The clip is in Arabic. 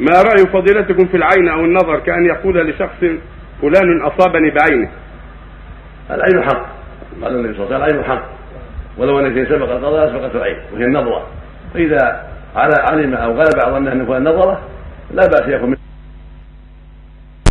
ما رأي فضيلتكم في العين أو النظر كأن يقول لشخص فلان أصابني بعينه؟ العين حق. قال النبي صلى الله عليه وسلم العين حق. ولو أن شيء سبق القضاء سبقت العين وهي النظرة. فإذا علم أو غلب على ظنه ان فلان نظره لا بأس يكون